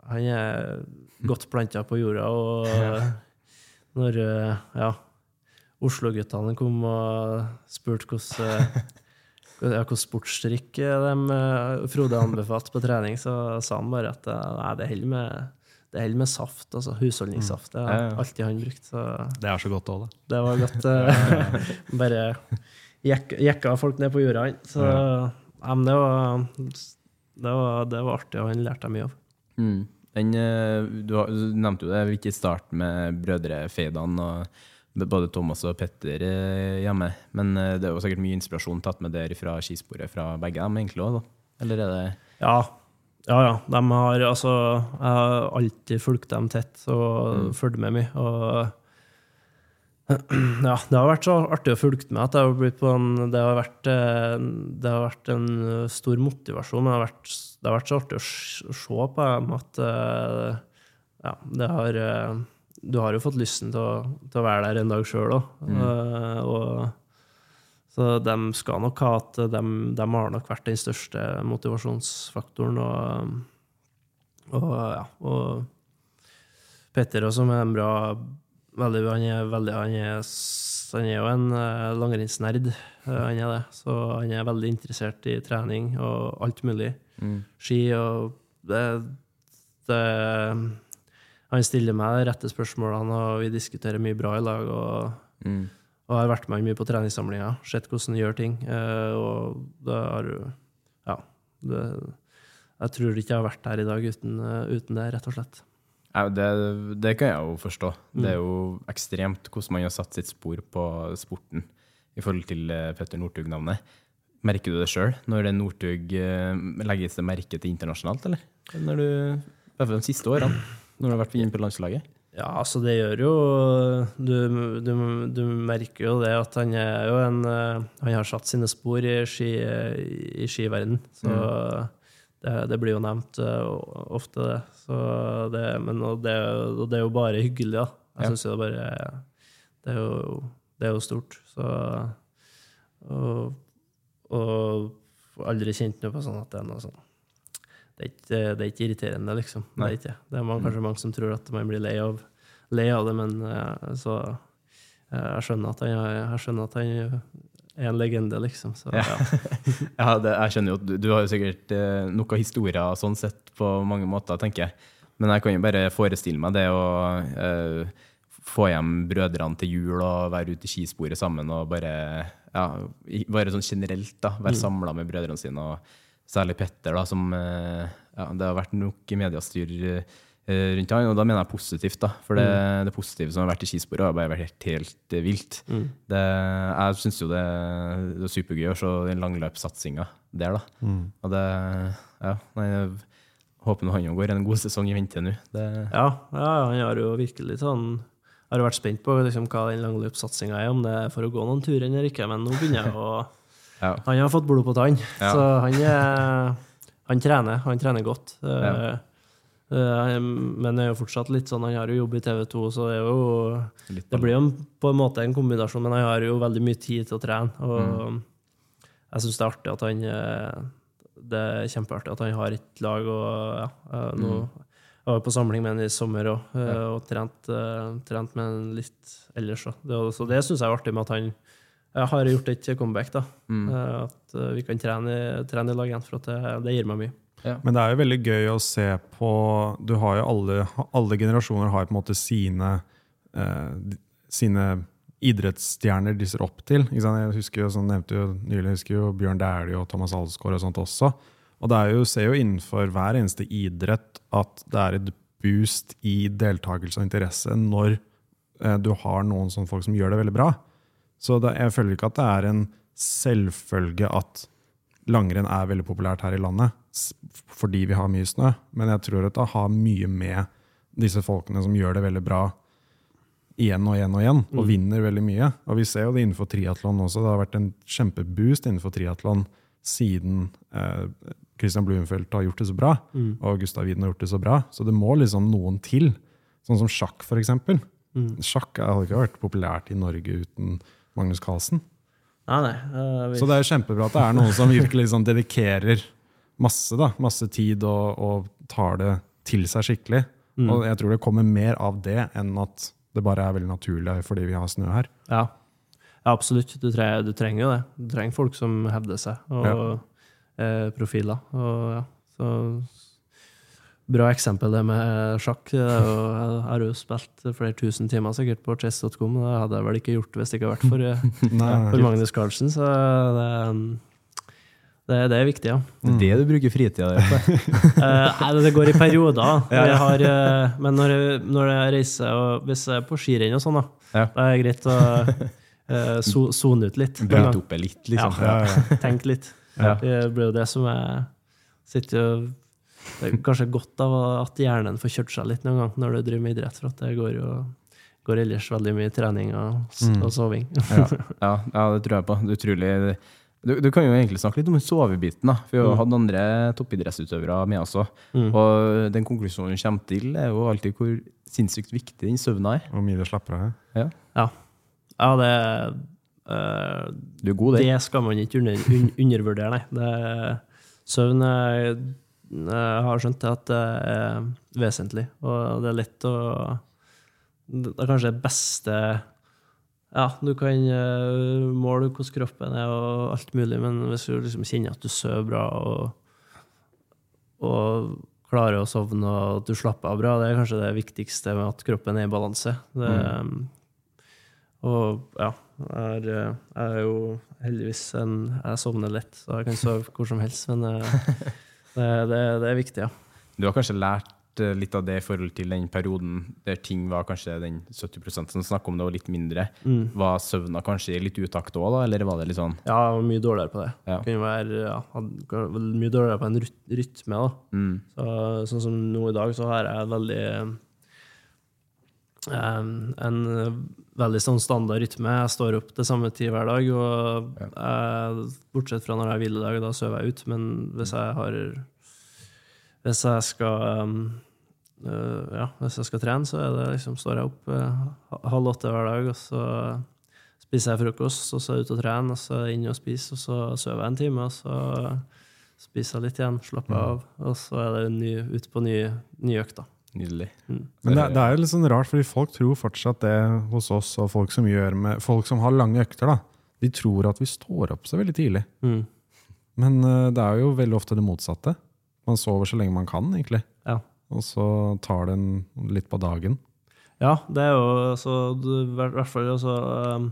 Han er godt planta på jorda, og når eh, ja, Oslo-guttene kom og spurte hvordan eh, hvilken sportsdrikk de, eh, Frode anbefalte på trening, så sa han bare at eh, nei, det holder med, det holder med saft, altså husholdningssaft. Det har alltid han brukt. Så Det er så godt òg, det. det var godt. eh, bare jekk, jekka folk ned på jorda, han. Så ja, men det, var, det, var, det var artig, og han lærte jeg mye av. Mm. Den, eh, du, har, du nevnte jo det, vi ikke starte med brødrefeidene og både Thomas og Petter eh, hjemme. Men eh, det er jo sikkert mye inspirasjon tatt med der fra skisporet fra begge dem, egentlig òg? Eller er det Ja, ja. ja. De har, altså, jeg har alltid fulgt dem tett og fulgt med mye. Og ja, det har vært så artig å følge med at det har, en, det har, vært, eh, det har vært en stor motivasjon. Det har vært, det har vært så artig å se på dem at ja, det har Du har jo fått lysten til å, til å være der en dag sjøl òg. Så de skal nok ha at de, de har nok vært den største motivasjonsfaktoren. Og, og, ja, og Petter også, som er en bra veldig, Han er, veldig, han er, han er jo en uh, langrennsnerd, eh, han er det. Så han er veldig interessert i trening og alt mulig. Ski og det, det Han stiller meg de rette spørsmålene, og vi diskuterer mye bra i lag. og mm. og har vært med mye på treningssamlinger, sett hvordan han gjør ting. eh, Og det har Ja. Det, jeg tror ikke jeg har vært her i dag uten, eh, uten det, rett og slett. Ja, det, det kan jeg jo forstå. Det er Mm. jo ekstremt hvordan man har satt sitt spor på sporten i forhold til eh, Petter Northug-navnet. Merker du det sjøl når det Northug legges det merke til internasjonalt, eller? Når du, I hvert fall de siste årene, når du har vært inne på landslaget? Ja, altså det gjør jo du, du, du merker jo det at han er jo en eh, Han har satt sine spor i, ski, i skiverden. Så det, det blir jo nevnt eh, ofte, det. Så det men og det, og det er jo bare hyggelig, da. Jeg Ja. synes jo det bare Det er jo, det er jo stort. Så Og, og aldri kjent noe på sånn at det er noe sånn det er, ikke, det er ikke irriterende, liksom. Det er, ikke. det er man, kanskje mange som tror at man blir lei av, lei av det, men eh, så eh, jeg skjønner han, jeg skjønner at han er en legende, liksom. Så, Ja. ja. Ja, det, jeg skjønner jo at du, du har jo sikkert eh, noen historier sånn sett på mange måter, tenker jeg. Men jeg kan jo bare forestille meg det å eh, få hjem brødrene til jul og være ute i skisporet sammen og bare, ja, bare sånn generelt da, være Mm. samla med brødrene sine. og Særlig Petter, da, som eh, ja, Det har vært nok mediestyr eh, rundt han, og da mener jeg positivt. da, For det, det positive som har vært i skisporet, har bare vært helt, helt eh, vilt. Mm. Det, jeg syns jo det, det er supergøy å se den langløpssatsinga der, da. Og det Ja, nei, jeg håper nå han jo går en god sesong i vente nå. Det- Ja, ja, han har jo virkelig sånn Jeg har vært spent på liksom, hva den langløpssatsinga er, om det er for å gå noen turer eller ikke, men nå begynner jeg å Ja. Han har fått blod på tann, Ja. så han, er, han trener. Han trener godt. Ja. Eh, eh, men det er jo fortsatt litt sånn, han har jo jobb i TV 2, så det er jo Det blir jo på en måte en kombinasjon, men han har jo veldig mye tid til å trene. Og Mm. jeg syns det er artig at han eh, Det er kjempeartig at han har et lag, og ja, nå Mm. jeg var på samling med han i sommer òg, og trent, trent med han litt ellers så det syns jeg er artig med at han har gjort et comeback. da. Mm. Eh, At eh, vi kan trene, trene i lag igjen, for at det, det gir meg mye. Men det er jo veldig gøy å se på Du har jo alle, alle generasjoner har på en måte sine, eh, sine idrettsstjerner de ser opp til. Ikke sant? Jeg husker jo, som nevnte jo nylig, husker jo Bjørn Dæhlie og Thomas Alsgaard og sånt også. Og det er jo, ser jo innenfor hver eneste idrett at det er et boost i deltakelse og interesse når eh, du har noen sånne folk som gjør det veldig bra. Så det, jeg føler ikke at det er en selvfølge at langrenn er veldig populært her i landet fordi vi har mye snø, men jeg tror at det har mye med disse folkene som gjør det veldig bra igjen og igjen og igjen, og vinner veldig mye. Og vi ser jo det innenfor triatlon også. Det har vært en kjempeboost innenfor triatlon siden eh, Christian Blumenfeldt har gjort det så bra, og Gustav Widen har gjort det så bra. Så det må liksom noen til. Sånn som sjakk, for eksempel. Sjakk hadde ikke vært populært i Norge uten Magnus Carlsen. Nei, nei. eh, vi- Så det er jo kjempebra at det er noen som virkelig liksom dedikerer masse, da, masse tid og, og tar det til seg skikkelig. Og jeg tror det kommer mer av det enn at det bare er veldig naturlig fordi vi har snø her. Ja, ja absolutt. Du, tre, du trenger jo det. Du trenger folk som hevder seg, og eh, profiler. Og, ja, så Bra eksempel det med sjakk. Er jo- Jeg har jo spilt flere tusen timer sikkert på chess.com. Det hadde jeg vel ikke gjort hvis det ikke hadde vært for, eh, for Magnus Carlsen. Så det, det, det er viktig, ja. Det er det du bruker fritida di på. Eh, nei, det går i perioder. Har, eh, men når jeg, når jeg reiser, og hvis jeg er på skirenn og sånn, da, Ja. da er det greit å eh, so- sone ut litt. Bryte opp litt, liksom. Ja. ja. Tenk litt. Det blir jo det som jeg sitter og Det er kanskje godt av at hjernen får kjørt seg litt noen gang når du driver med idrett, for at det går jo går ellers veldig mye trening og, og soving. Ja, ja, ja, det tror jeg på. Det er utrolig du, du kan jo egentlig snakke litt om sovebiten. da, for Vi har hatt andre toppidrettsutøvere med også. Mm. Og den konklusjonen vi kommer til, er jo alltid hvor sinnssykt viktig den søvna er. Hvor mye det slapper av. Ja. Ja, ja det øh, Du er god det. Det skal man ikke under, un, undervurdere, nei. Det, søvn er, har skjønt at det er vesentlig, og det er lett å Det er kanskje det beste Ja, du kan eh, måle hvordan kroppen er og alt mulig, men hvis du liksom kjenner at du sover bra og, og klarer å sovne og at du slapper av bra, det er kanskje det viktigste med at kroppen er i balanse. Det, og ja, jeg er, jeg er jo heldigvis en Jeg sovner lett, så jeg kan sove hvor som helst. Men eh, Det, det, det er viktig, ja. Du har kanskje lært eh, litt av det i forhold til den perioden der ting var kanskje den 70 som snakka om det, og litt mindre. Mm. Var søvna kanskje litt utakt òg, da, eller var det litt sånn Ja, jeg var mye dårligere på det. Ja. Kunne være ja, mye dårligere på en rytme. da. mm, Så, sånn som nå i dag, så har jeg veldig En veldig sånn standard rytme. Jeg står opp til samme tid hver dag. og jeg, Bortsett fra når jeg har hviledag, da sover jeg ut. Men hvis jeg har Hvis jeg skal eh, ja, hvis jeg skal trene, så er det liksom, står jeg opp eh, halv åtte hver dag, og så spiser jeg frokost, og så er jeg ute og trener, og så er jeg inne og spiser, og så sover jeg en time, og så spiser jeg litt igjen, slapper av, og så er det ny, ut på ny, ny økt. Nydelig. Men det, det er jo litt sånn rart, fordi folk tror fortsatt det hos oss, og folk som, gjør med, folk som har lange økter, da. De tror at vi står opp så veldig tidlig. Mm. Men uh, det er jo veldig ofte det motsatte. Man sover så lenge man kan, egentlig. Ja. Og så tar det en litt på dagen. Ja, det er jo altså, i hvert fall altså, um,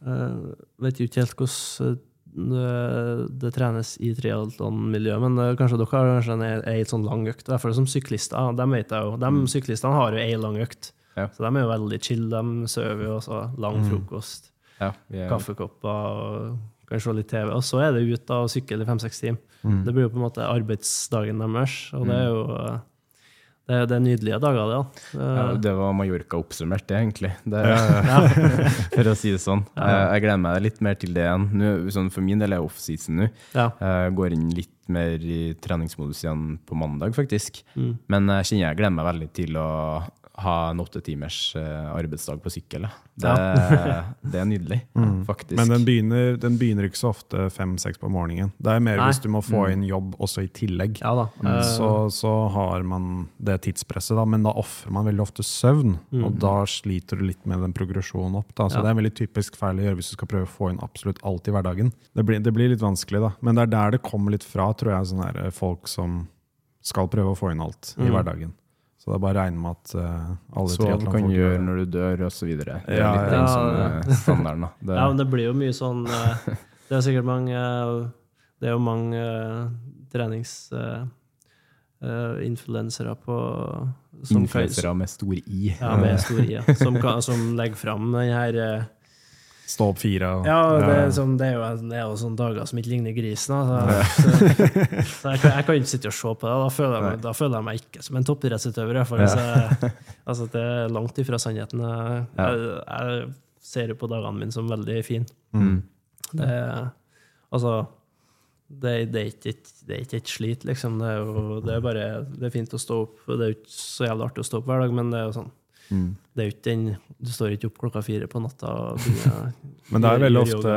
eh, Vet jo ikke helt hvordan det, det trenes i triatlonmiljøet, men eh, kanskje dere har kanskje en en sånn lang økt. I hvert fall som syklister. De vet jeg jo. De syklistene har jo ei lang økt. Ja. Så de er jo veldig chill. De sover jo også. Lang frokost, Ja, vi er, kaffekopper og kan se litt TV. Og så er det ut da og sykle i fem-seks timer. Det blir jo på en måte arbeidsdagen deres, og det er jo eh, det det er nydelige dager, det. da. ja, Eh, det var Mallorca oppsummert, det, egentlig. Det, for å si det sånn. Jeg, jeg gleder meg litt mer til det igjen. Nå, sånn for min del er offseason nå. Ja. Jeg går inn litt mer i treningsmodus igjen på mandag, faktisk. Mm. Men jeg kjenner jeg gleder meg veldig til å ha en åtte timers eh, arbeidsdag på sykkel. Det, Det, det er nydelig, faktisk. Men den begynner, den begynner ikke så ofte fem-seks på morgenen. Det er mer Nei. hvis du må få inn jobb også i tillegg. Ja da. Eh, Så, så har man det tidspresset, da, men da ofrer man veldig ofte søvn. Og da sliter du litt med den progresjonen opp. Da. Så Ja. Det er en veldig typisk feil å gjøre hvis du skal prøve å få inn absolutt alt i hverdagen. Det blir, det blir litt vanskelig, da. Men det er der det kommer litt fra, tror jeg, sånne folk som skal prøve å få inn alt i Mm. hverdagen. Så det er bare å regne med at uh, alle Så hva du kan gjøre når du dør, osv. Det er Ja, litt ja. den som standarden. da. Det, ja, men det blir jo mye sånn uh, Det er sikkert mange eh, Det er jo mange trenings... eh, på som Influensere med stor I. Ja, med stor I, ja. Som, kan, som legger fram den her Stå opp fire. Og, Ja, det er, sånn, det, er jo, det er jo sånne dager som ikke ligner grisen. Da. Så, så, så jeg, kan, jeg kan ikke sitte og se på det. Da føler jeg da føler jeg meg ikke som en toppidrettsutøver. For altså, det er langt ifra sannheten. Jeg, jeg, jeg ser jo på dagene mine som veldig fine. Mm. Det, altså, det, det, er ikke et, det er ikke et slit, liksom. Det er jo det er bare det er fint å stå opp. Det er jo ikke så jævlig artig å stå opp hver dag, men det er jo sånn Mm. Det er jo ikke den, Du står ikke opp klokka fire på natta Men det er veldig ofte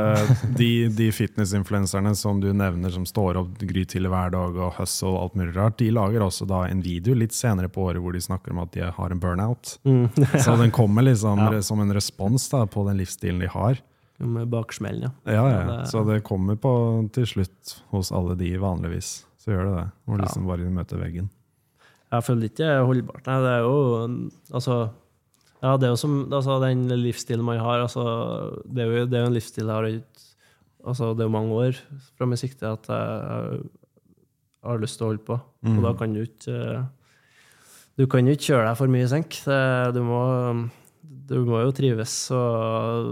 de, de fitnessinfluenserne som du nevner, som står opp grytidlig hver dag og hustle og alt mulig rart, de lager også da en video litt senere på året hvor de snakker om at de har en burnout. Mm. Så den kommer liksom Ja. som en respons da, på den livsstilen de har. Med baksmellen, ja. Ja, ja. Så det kommer på til slutt hos alle de vanligvis. Så gjør det det. Ja. liksom bare møter veggen. Jeg føler ikke det er holdbart. Nei, det er jo Altså, ja, det er jo som altså, den livsstilen man har. Altså, det, er jo, det er jo en livsstil jeg har altså, Det er jo mange år fram i sikte at jeg har lyst til å holde på. Og da kan du ikke Du kan jo ikke kjøre deg for mye i senk. Du, må, du må jo trives og,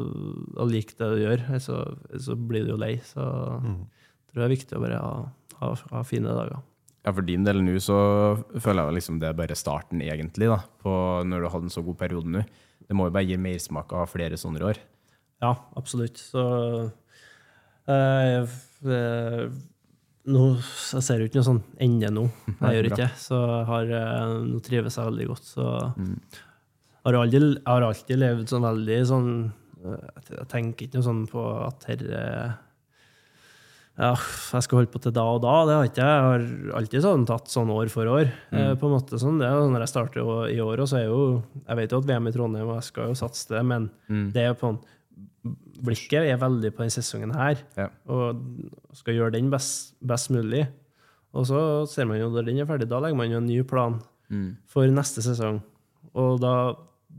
og like det du gjør, så, så blir du jo lei. Så jeg tror det er viktig å bare ha, ha, ha fine dager. Ja, For din del nå så føler jeg liksom det er bare starten, egentlig, da, på når du har hatt en så god periode nå. Det må jo bare gi mersmak av flere sånne år. Ja, absolutt. Så øh, øh, nå, Jeg ser jo ikke noe sånn ende nå. Nei, Jeg gjør bra. ikke det. Så har, eh, nå trives jeg veldig godt. Så har aldri, jeg har alltid levd sånn veldig sånn Jeg tenker ikke noe sånn på at herre ja, jeg skal holde på til da og da. Det har ikke jeg. Har alltid sånn tatt sånn år for år. Eh, på en måte sånn. Det er jo når jeg starter i år, så er jo Jeg vet jo at VM i Trondheim, og jeg skal jo satse det, men det er på en Blikket er veldig på den sesongen her, Ja. og skal gjøre den best, best mulig. Og så ser man jo når den er ferdig, da legger man jo en ny plan for neste sesong. Og da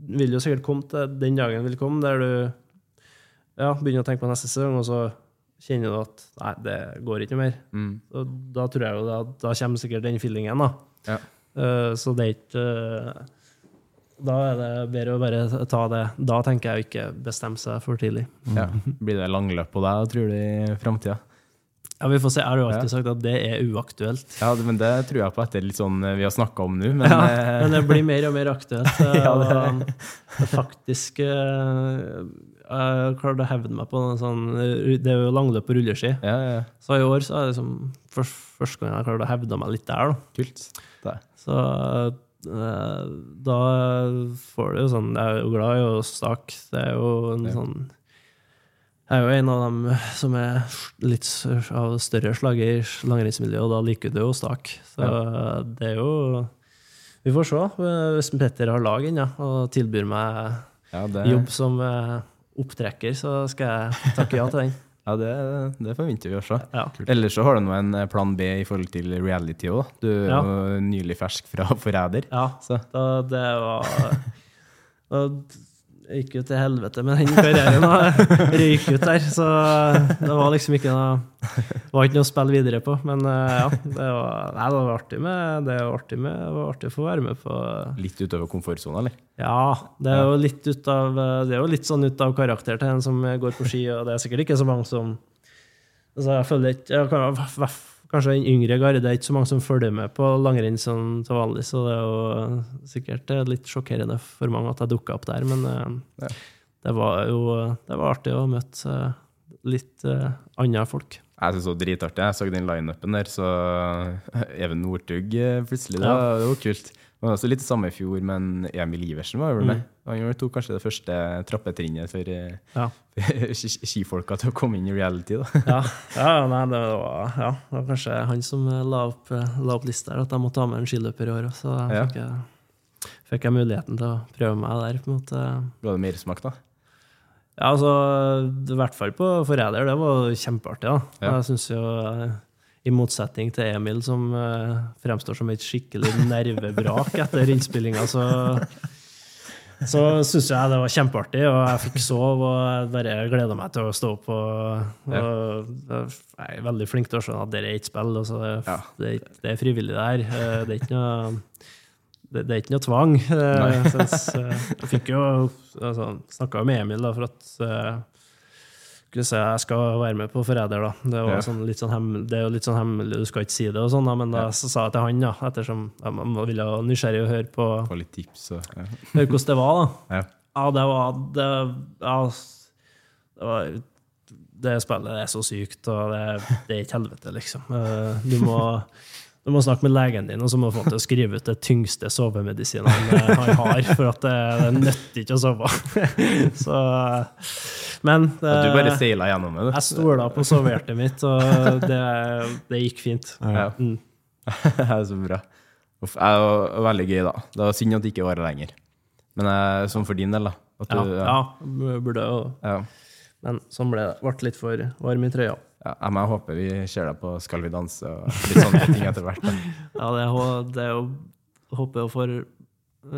vil jo sikkert komme til den dagen vil komme der du ja, begynner å tenke på neste sesong, og så kjenner du at nei, det går ikke mer. Mm. Og da tror jeg jo da, da kommer sikkert den feelingen, da. Ja. Uh, så det er ikke uh, Da er det bedre å bare ta det. Da tenker jeg å ikke bestemme seg for tidlig. Ja. Blir det langløp på deg, tror du, i framtida? Ja, Vi får se. Jeg har jo alltid sagt at det er uaktuelt. Ja, men det tror jeg på etter litt sånn vi har snakka om nå. Men Ja, eh, men det blir mer og mer aktuelt. Ja, det er- og er faktisk eh, Jeg klarte å hevde meg på en sånn Det er jo langløp på rulleski. ja, ja, Så i år så er det liksom først, første gang jeg klarte å hevde meg litt der. da. kult. Det. Så eh, da får du jo sånn Jeg er jo glad i å stake. Det er jo en Ja. sånn Jeg er jo en av dem som er litt av større slag i langrennsmiljøet, og da liker du jo stake. Så det er jo Vi får se. Hvis Petter har lag ennå og tilbyr meg Ja, det, jobb som eh, opptrekker, så skal jeg takke ja til den. ja, det, det forventer vi også. Ja. Ellers så har du nå en eh, plan B i forhold til reality òg. Du er Ja. jo nylig fersk fra Forræder. Ja, Så da det var Da gikk jo til helvete med den karrieren. Røyk ut der. Så det var liksom ikke noe var ikke noe å spille videre på. Men eh, ja, det var, nei, det var artig med det var artig med, det var artig å få være med på litt utover komfortsona, eller? Ja, det er jo litt ut av Det er jo litt sånn ut av karakter til en som går på ski, og det er sikkert ikke så mange som altså jeg føler ikke, jeg kan, hva- hva- Kanskje den yngre garde, det er ikke så mange som følger med på langrenn som til vanlig, så det er jo sikkert eh, litt sjokkerende for mange at jeg dukka opp der, men eh, Ja. det var jo det var artig å møte eh, litt uh, andre folk. Jeg synes det var dritartig. Jeg så den lineupen der, så Even Northug plutselig. Det var, jo kult. Det var også litt det samme i fjor, men Emil Iversen var vel med. Mm. Han tok kanskje det første trappetrinnet for eh, Ja. skifolka til å komme inn i reality. Ja, ja, nei, det var, ja, det var kanskje han som eh, la opp, eh, la opp lista her, at jeg måtte ha med en skiløper i år. og Så fikk, jeg, fikk jeg muligheten til å prøve meg der. på en måte. Ble det mersmak, da? Ja, altså, I hvert fall på Forræder. Det var kjempeartig. da. Ja. Jeg synes jo, I motsetning til Emil, som uh, fremstår som et skikkelig nervebrak etter innspillinga, så så syns jeg det var kjempeartig, og jeg fikk sove og jeg bare gleda meg til å stå opp. Og, og Jeg er veldig flink til å skjønne at det er et spill. Altså, det, Ja. det, er det er frivillig der. Eh, Det er ikke noe det, det er ikke noe tvang. Eh, Jeg, synes, jeg fikk jo altså, snakka med Emil da, for at eh, vi se, jeg skal være med på Forræder. da. Det, var sånn, litt sånn hem, det er jo litt sånn hemmelig, du skal ikke si det, og sånn, da, men da så sa jeg til han, da, ettersom jeg ville nysgjerrig å høre på Få litt tips ja. høre hvordan det var. da. Ja. Ja, det var det, ja, det var Det spillet er så sykt, og det, det er ikke helvete, liksom. Eh, Du må, du må snakke med legen din, og så må du få til å skrive ut det tyngste sovemedisinen han, har, for at det, det nytter ikke å sove. Så, men du bare det, seila gjennom det, du. jeg stola på sovehjertet mitt, og det, det gikk fint. Ja. Mm. det er så bra. Uff, det var veldig gøy, da. Det var synd at det ikke varer lenger. Men eh, sånn for din del, da. At Ja, du, ja, burde jo ja. Men sånn ble det. Ble litt for varm i trøya. Ja, jeg håper vi ser deg på Skal vi danse og litt sånne ting etter hvert. Ja, det er, det er jo håper jo for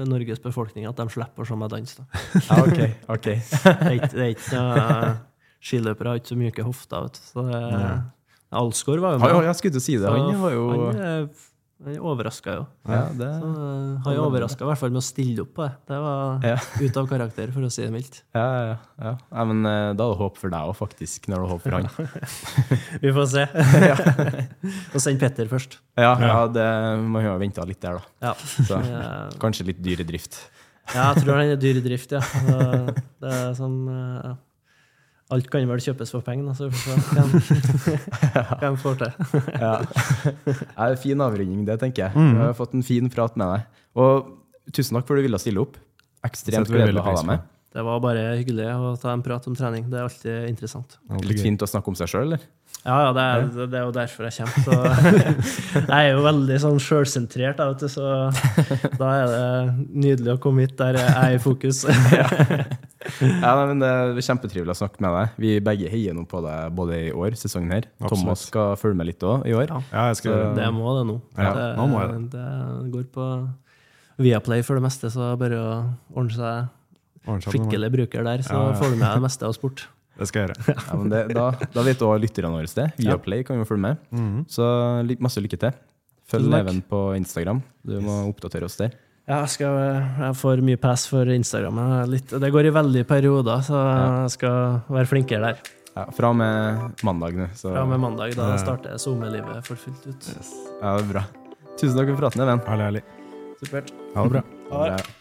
Norges befolkning at de slipper å se meg danse. da. Ja, ok, ok. Det er ikke, noe- Skiløpere har ikke så myke hofter. vet du. Så det, Alsgaard var jo Ja, jeg skulle til å si det. Han var jo Han, er- han overraska jo. ja, det, Så, eh, han overraska i hvert fall med å stille opp på det. Det var Ja. ut av karakter, for å si det mildt. ja, ja, ja. ja men uh, da er det håp for deg òg, faktisk, når du har håp for han. Vi får se. Og send Petter først. Ja, ja det, må har jo venta litt der, da. Ja. Så, kanskje litt dyr i drift. Ja, jeg tror han er dyr i drift, ja. Det, det er sånn Uh, ja. Alt kan vel kjøpes for penger, altså, så vi får hva til. Ja. Det er en fin avrunding, det, tenker jeg. Mm. Jeg har fått en fin prat med deg. Og tusen takk for at du ville stille opp. Ekstremt gledelig å ha deg med. Det var bare hyggelig å ta en prat om trening. Det er alltid interessant. Litt fint å snakke om seg sjøl, eller? Ja, ja, det er, det er jo derfor jeg kommer. Så jeg er jo veldig sånn sjølsentrert, da, vet du, så da er det nydelig å komme hit der jeg er i fokus. Ja, ja men Det er kjempetrivelig å snakke med deg. Vi begge heier nå på deg både i år, sesongen her. Absolutt. Thomas skal følge med litt òg i år. Ja. Skal Så- Det må det nå. Ja, det, nå må jeg det går på Viaplay for det meste, så bare å ordne seg skikkelig bruker der, så Ja, ja. får du med det meste av sport. Det skal jeg gjøre. Ja, men det, da, da vet også lytterne våre det. Viaplay kan jo følge med. Mhm. Så masse lykke til. Følg. Leven på Instagram. Du må oppdatere oss der. Ja, jeg, skal, jeg får mye pass for Instagram. Litt, det går i veldige perioder, så jeg skal være flinkere der. Ja, fra og med mandag nå. Så Fra og med mandag, da Ja. starter SoMe-livet for fullt ut. ja, det er bra. Tusen takk for praten, Even. Herlig, herlig. Supert. Ha det bra. Ha det.